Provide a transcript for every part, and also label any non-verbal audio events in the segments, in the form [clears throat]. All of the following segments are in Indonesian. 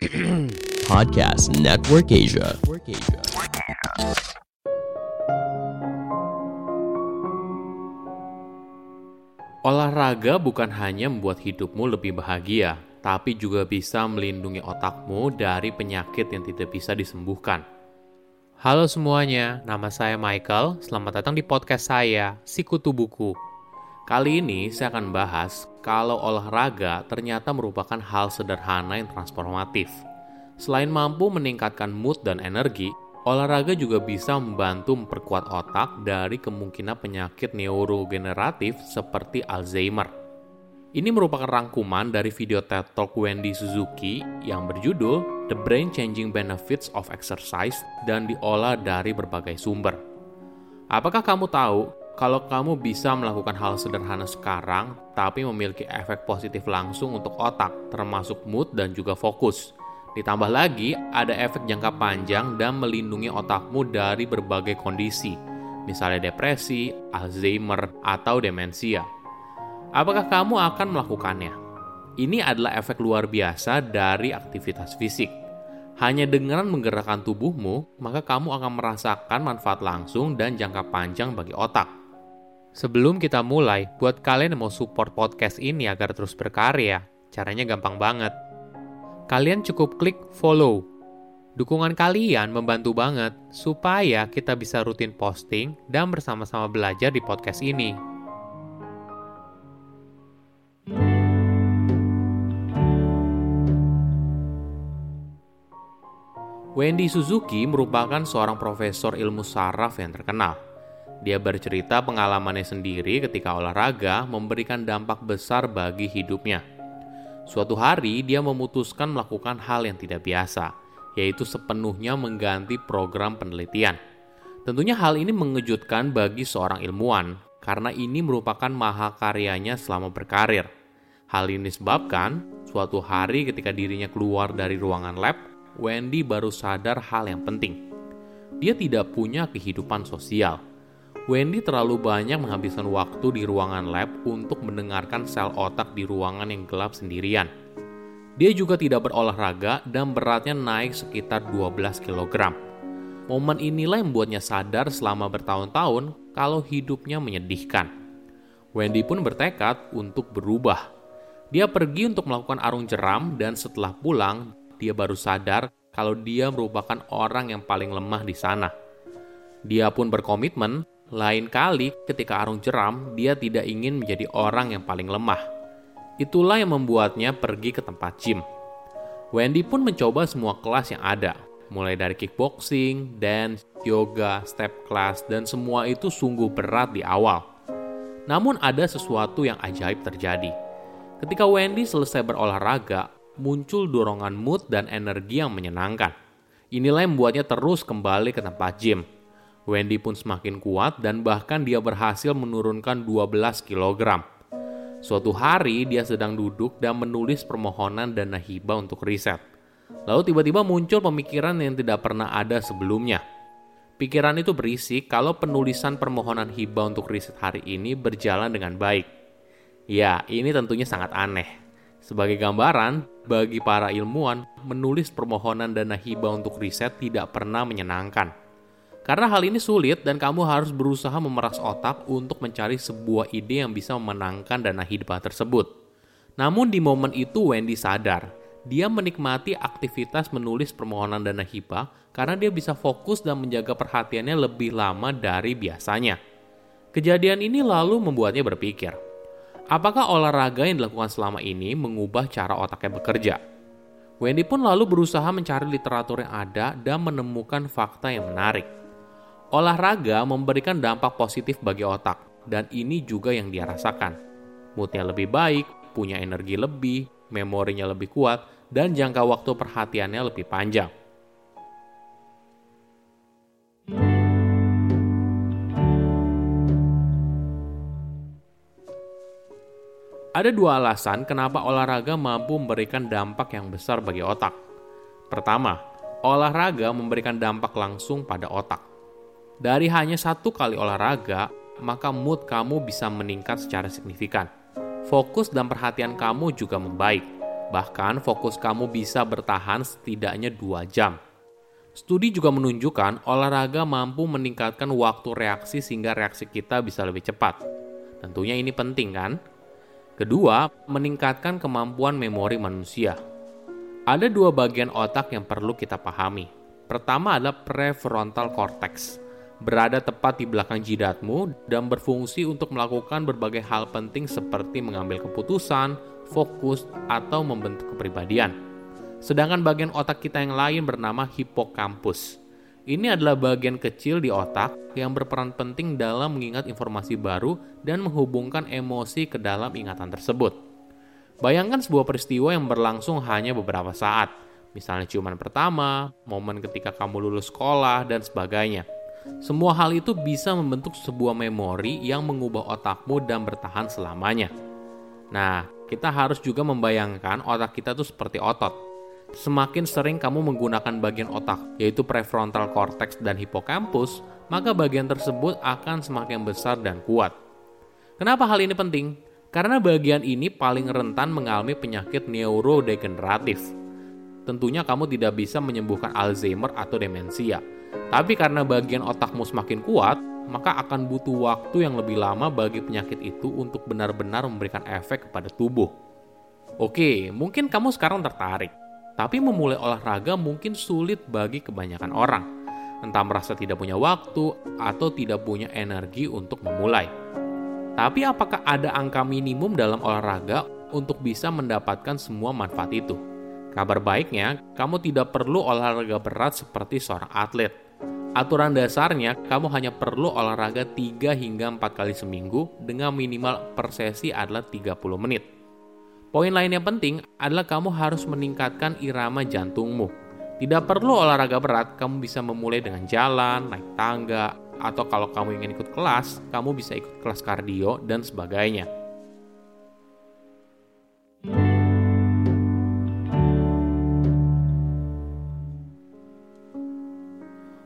[clears throat] Podcast Network Asia. Olahraga bukan hanya membuat hidupmu lebih bahagia, tapi juga bisa melindungi otakmu dari penyakit yang tidak bisa disembuhkan. Halo semuanya, nama saya Michael. Selamat datang di podcast saya, Sikutu Buku. Kali ini saya akan bahas kalau olahraga ternyata merupakan hal sederhana yang transformatif. Selain mampu meningkatkan mood dan energi, Olahraga juga bisa membantu memperkuat otak dari kemungkinan penyakit neurogeneratif seperti Alzheimer. Ini merupakan rangkuman dari video TED Talk Wendy Suzuki yang berjudul The Brain Changing Benefits of Exercise dan diolah dari berbagai sumber. Apakah kamu tahu kalau kamu bisa melakukan hal sederhana sekarang tapi memiliki efek positif langsung untuk otak, termasuk mood dan juga fokus? Ditambah lagi, ada efek jangka panjang dan melindungi otakmu dari berbagai kondisi, misalnya depresi, Alzheimer, atau demensia. Apakah kamu akan melakukannya? Ini adalah efek luar biasa dari aktivitas fisik. Hanya dengan menggerakkan tubuhmu, maka kamu akan merasakan manfaat langsung dan jangka panjang bagi otak. Sebelum kita mulai, buat kalian yang mau support podcast ini agar terus berkarya, caranya gampang banget kalian cukup klik follow. Dukungan kalian membantu banget supaya kita bisa rutin posting dan bersama-sama belajar di podcast ini. Wendy Suzuki merupakan seorang profesor ilmu saraf yang terkenal. Dia bercerita pengalamannya sendiri ketika olahraga memberikan dampak besar bagi hidupnya. Suatu hari dia memutuskan melakukan hal yang tidak biasa, yaitu sepenuhnya mengganti program penelitian. Tentunya hal ini mengejutkan bagi seorang ilmuwan, karena ini merupakan mahakaryanya selama berkarir. Hal ini disebabkan suatu hari ketika dirinya keluar dari ruangan lab, Wendy baru sadar hal yang penting. Dia tidak punya kehidupan sosial Wendy terlalu banyak menghabiskan waktu di ruangan lab untuk mendengarkan sel otak di ruangan yang gelap sendirian. Dia juga tidak berolahraga dan beratnya naik sekitar 12 kg. Momen inilah yang membuatnya sadar selama bertahun-tahun kalau hidupnya menyedihkan. Wendy pun bertekad untuk berubah. Dia pergi untuk melakukan arung jeram dan setelah pulang, dia baru sadar kalau dia merupakan orang yang paling lemah di sana. Dia pun berkomitmen lain kali ketika Arung jeram, dia tidak ingin menjadi orang yang paling lemah. Itulah yang membuatnya pergi ke tempat gym. Wendy pun mencoba semua kelas yang ada, mulai dari kickboxing, dance, yoga, step class, dan semua itu sungguh berat di awal. Namun ada sesuatu yang ajaib terjadi. Ketika Wendy selesai berolahraga, muncul dorongan mood dan energi yang menyenangkan. Inilah yang membuatnya terus kembali ke tempat gym Wendy pun semakin kuat dan bahkan dia berhasil menurunkan 12 kg. Suatu hari dia sedang duduk dan menulis permohonan dana hibah untuk riset. Lalu tiba-tiba muncul pemikiran yang tidak pernah ada sebelumnya. Pikiran itu berisi kalau penulisan permohonan hibah untuk riset hari ini berjalan dengan baik. Ya, ini tentunya sangat aneh. Sebagai gambaran, bagi para ilmuwan, menulis permohonan dana hibah untuk riset tidak pernah menyenangkan. Karena hal ini sulit dan kamu harus berusaha memeras otak untuk mencari sebuah ide yang bisa memenangkan dana hibah tersebut. Namun di momen itu Wendy sadar, dia menikmati aktivitas menulis permohonan dana hibah karena dia bisa fokus dan menjaga perhatiannya lebih lama dari biasanya. Kejadian ini lalu membuatnya berpikir, apakah olahraga yang dilakukan selama ini mengubah cara otaknya bekerja? Wendy pun lalu berusaha mencari literatur yang ada dan menemukan fakta yang menarik. Olahraga memberikan dampak positif bagi otak, dan ini juga yang dia rasakan. Moodnya lebih baik, punya energi lebih, memorinya lebih kuat, dan jangka waktu perhatiannya lebih panjang. Ada dua alasan kenapa olahraga mampu memberikan dampak yang besar bagi otak. Pertama, olahraga memberikan dampak langsung pada otak. Dari hanya satu kali olahraga, maka mood kamu bisa meningkat secara signifikan. Fokus dan perhatian kamu juga membaik. Bahkan fokus kamu bisa bertahan setidaknya 2 jam. Studi juga menunjukkan olahraga mampu meningkatkan waktu reaksi sehingga reaksi kita bisa lebih cepat. Tentunya ini penting kan? Kedua, meningkatkan kemampuan memori manusia. Ada dua bagian otak yang perlu kita pahami. Pertama adalah prefrontal cortex, berada tepat di belakang jidatmu dan berfungsi untuk melakukan berbagai hal penting seperti mengambil keputusan, fokus, atau membentuk kepribadian. Sedangkan bagian otak kita yang lain bernama hipokampus. Ini adalah bagian kecil di otak yang berperan penting dalam mengingat informasi baru dan menghubungkan emosi ke dalam ingatan tersebut. Bayangkan sebuah peristiwa yang berlangsung hanya beberapa saat, misalnya ciuman pertama, momen ketika kamu lulus sekolah, dan sebagainya. Semua hal itu bisa membentuk sebuah memori yang mengubah otakmu dan bertahan selamanya. Nah, kita harus juga membayangkan otak kita itu seperti otot Semakin sering kamu menggunakan bagian otak, yaitu prefrontal cortex dan hipokampus, maka bagian tersebut akan semakin besar dan kuat. Kenapa hal ini penting? Karena bagian ini paling rentan mengalami penyakit neurodegeneratif. Tentunya kamu tidak bisa menyembuhkan Alzheimer atau demensia. Tapi karena bagian otakmu semakin kuat, maka akan butuh waktu yang lebih lama bagi penyakit itu untuk benar-benar memberikan efek kepada tubuh. Oke, mungkin kamu sekarang tertarik. Tapi memulai olahraga mungkin sulit bagi kebanyakan orang. Entah merasa tidak punya waktu atau tidak punya energi untuk memulai. Tapi apakah ada angka minimum dalam olahraga untuk bisa mendapatkan semua manfaat itu? Kabar baiknya, kamu tidak perlu olahraga berat seperti seorang atlet. Aturan dasarnya, kamu hanya perlu olahraga 3 hingga 4 kali seminggu dengan minimal per sesi adalah 30 menit. Poin lain yang penting adalah kamu harus meningkatkan irama jantungmu. Tidak perlu olahraga berat, kamu bisa memulai dengan jalan, naik tangga, atau kalau kamu ingin ikut kelas, kamu bisa ikut kelas kardio dan sebagainya.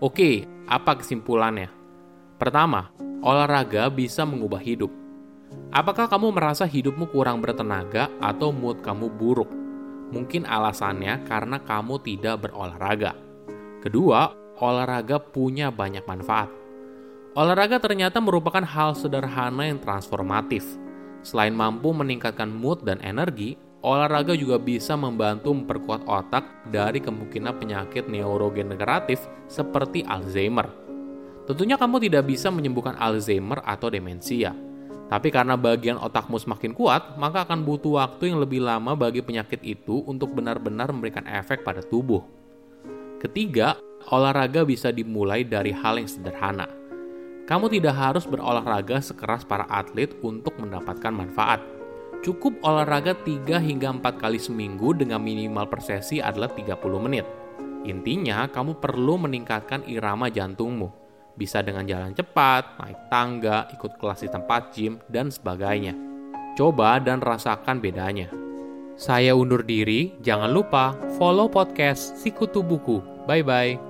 Oke, apa kesimpulannya? Pertama, olahraga bisa mengubah hidup. Apakah kamu merasa hidupmu kurang bertenaga atau mood kamu buruk? Mungkin alasannya karena kamu tidak berolahraga. Kedua, olahraga punya banyak manfaat. Olahraga ternyata merupakan hal sederhana yang transformatif. Selain mampu meningkatkan mood dan energi, olahraga juga bisa membantu memperkuat otak dari kemungkinan penyakit neurogeneratif seperti Alzheimer. Tentunya kamu tidak bisa menyembuhkan Alzheimer atau demensia, tapi karena bagian otakmu semakin kuat, maka akan butuh waktu yang lebih lama bagi penyakit itu untuk benar-benar memberikan efek pada tubuh. Ketiga, olahraga bisa dimulai dari hal yang sederhana. Kamu tidak harus berolahraga sekeras para atlet untuk mendapatkan manfaat. Cukup olahraga 3 hingga 4 kali seminggu dengan minimal per sesi adalah 30 menit. Intinya, kamu perlu meningkatkan irama jantungmu bisa dengan jalan cepat, naik tangga, ikut kelas di tempat gym, dan sebagainya. Coba dan rasakan bedanya. Saya undur diri, jangan lupa follow podcast Sikutu Buku. Bye-bye.